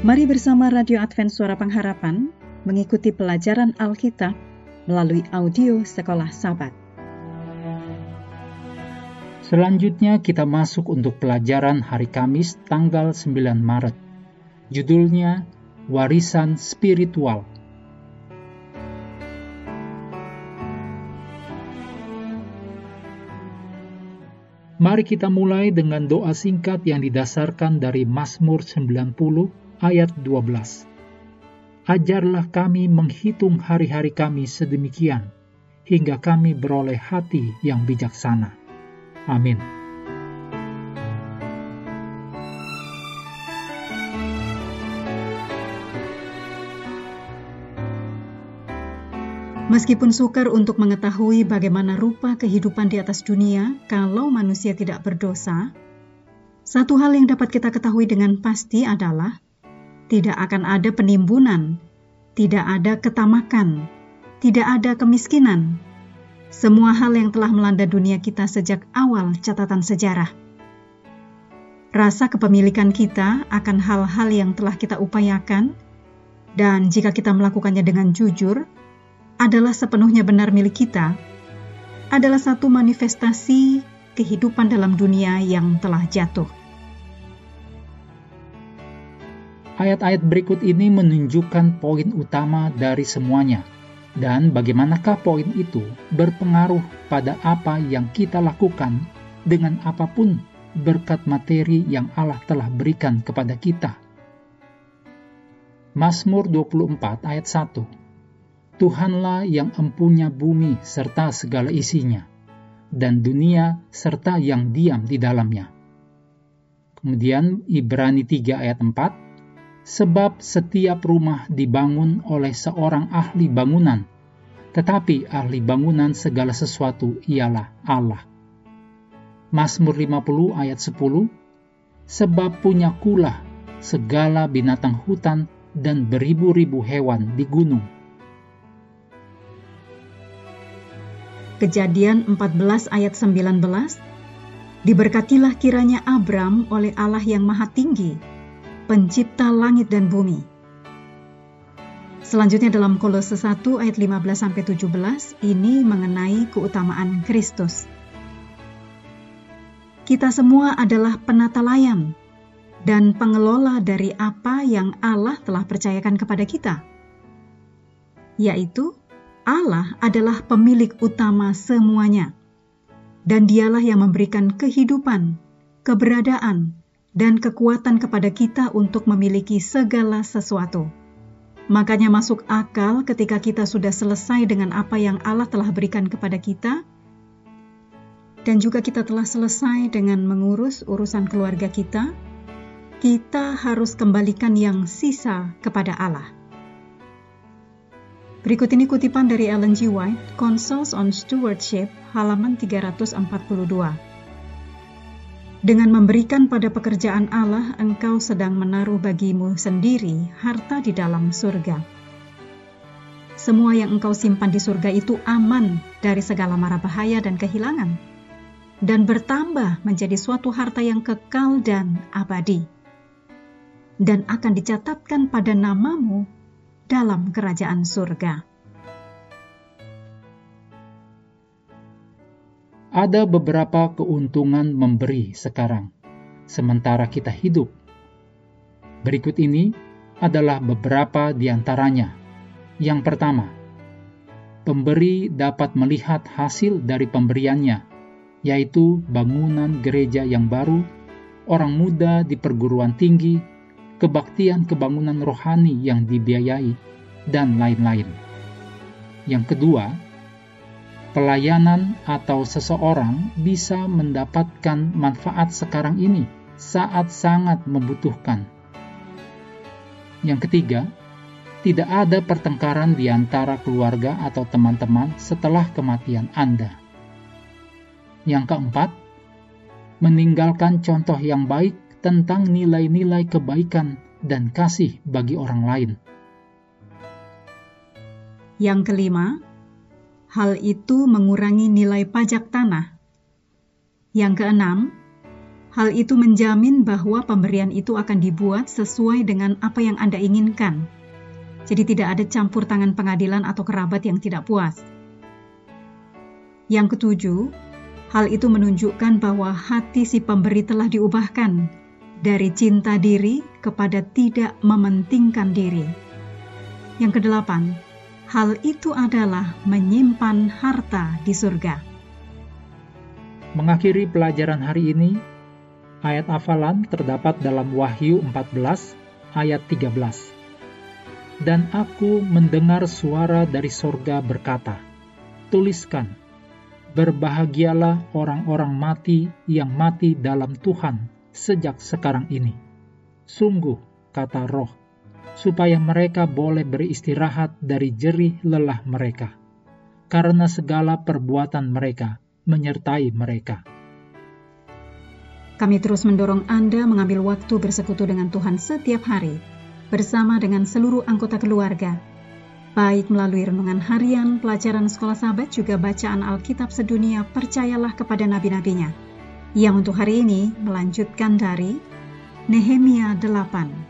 Mari bersama Radio Advent Suara Pengharapan mengikuti pelajaran Alkitab melalui audio Sekolah Sabat. Selanjutnya kita masuk untuk pelajaran hari Kamis tanggal 9 Maret. Judulnya Warisan Spiritual. Mari kita mulai dengan doa singkat yang didasarkan dari Mazmur 90 ayat 12. Ajarlah kami menghitung hari-hari kami sedemikian, hingga kami beroleh hati yang bijaksana. Amin. Meskipun sukar untuk mengetahui bagaimana rupa kehidupan di atas dunia kalau manusia tidak berdosa, satu hal yang dapat kita ketahui dengan pasti adalah tidak akan ada penimbunan, tidak ada ketamakan, tidak ada kemiskinan. Semua hal yang telah melanda dunia kita sejak awal catatan sejarah. Rasa kepemilikan kita akan hal-hal yang telah kita upayakan, dan jika kita melakukannya dengan jujur, adalah sepenuhnya benar milik kita, adalah satu manifestasi kehidupan dalam dunia yang telah jatuh. Ayat-ayat berikut ini menunjukkan poin utama dari semuanya, dan bagaimanakah poin itu berpengaruh pada apa yang kita lakukan dengan apa pun berkat materi yang Allah telah berikan kepada kita. Mazmur 24 ayat 1 Tuhanlah yang empunya bumi serta segala isinya, dan dunia serta yang diam di dalamnya. Kemudian Ibrani 3 ayat 4, Sebab setiap rumah dibangun oleh seorang ahli bangunan, tetapi ahli bangunan segala sesuatu ialah Allah. Mazmur 50 ayat 10, Sebab punya kulah segala binatang hutan dan beribu-ribu hewan di gunung Kejadian 14 ayat 19, Diberkatilah kiranya Abram oleh Allah yang maha tinggi, pencipta langit dan bumi. Selanjutnya dalam Kolose 1 ayat 15-17, ini mengenai keutamaan Kristus. Kita semua adalah penata layan dan pengelola dari apa yang Allah telah percayakan kepada kita, yaitu Allah adalah pemilik utama semuanya, dan Dialah yang memberikan kehidupan, keberadaan, dan kekuatan kepada kita untuk memiliki segala sesuatu. Makanya, masuk akal ketika kita sudah selesai dengan apa yang Allah telah berikan kepada kita, dan juga kita telah selesai dengan mengurus urusan keluarga kita. Kita harus kembalikan yang sisa kepada Allah. Berikut ini kutipan dari Ellen G. White, Consults on Stewardship, halaman 342. Dengan memberikan pada pekerjaan Allah, engkau sedang menaruh bagimu sendiri harta di dalam surga. Semua yang engkau simpan di surga itu aman dari segala mara bahaya dan kehilangan, dan bertambah menjadi suatu harta yang kekal dan abadi, dan akan dicatatkan pada namamu dalam kerajaan surga. Ada beberapa keuntungan memberi sekarang, sementara kita hidup. Berikut ini adalah beberapa di antaranya. Yang pertama, pemberi dapat melihat hasil dari pemberiannya, yaitu bangunan gereja yang baru, orang muda di perguruan tinggi, kebaktian kebangunan rohani yang dibiayai, dan lain-lain. Yang kedua, pelayanan atau seseorang bisa mendapatkan manfaat sekarang ini saat sangat membutuhkan. Yang ketiga, tidak ada pertengkaran di antara keluarga atau teman-teman setelah kematian Anda. Yang keempat, meninggalkan contoh yang baik tentang nilai-nilai kebaikan dan kasih bagi orang lain. Yang kelima, hal itu mengurangi nilai pajak tanah. Yang keenam, Hal itu menjamin bahwa pemberian itu akan dibuat sesuai dengan apa yang Anda inginkan. Jadi tidak ada campur tangan pengadilan atau kerabat yang tidak puas. Yang ketujuh, hal itu menunjukkan bahwa hati si pemberi telah diubahkan dari cinta diri kepada tidak mementingkan diri. Yang kedelapan, hal itu adalah menyimpan harta di surga. Mengakhiri pelajaran hari ini, Ayat hafalan terdapat dalam Wahyu 14 ayat 13. Dan aku mendengar suara dari sorga berkata, Tuliskan, berbahagialah orang-orang mati yang mati dalam Tuhan sejak sekarang ini. Sungguh, kata roh, supaya mereka boleh beristirahat dari jerih lelah mereka, karena segala perbuatan mereka menyertai mereka. Kami terus mendorong Anda mengambil waktu bersekutu dengan Tuhan setiap hari, bersama dengan seluruh anggota keluarga, baik melalui renungan harian, pelajaran sekolah sahabat, juga bacaan Alkitab sedunia, percayalah kepada nabi-nabinya, yang untuk hari ini melanjutkan dari Nehemia 8.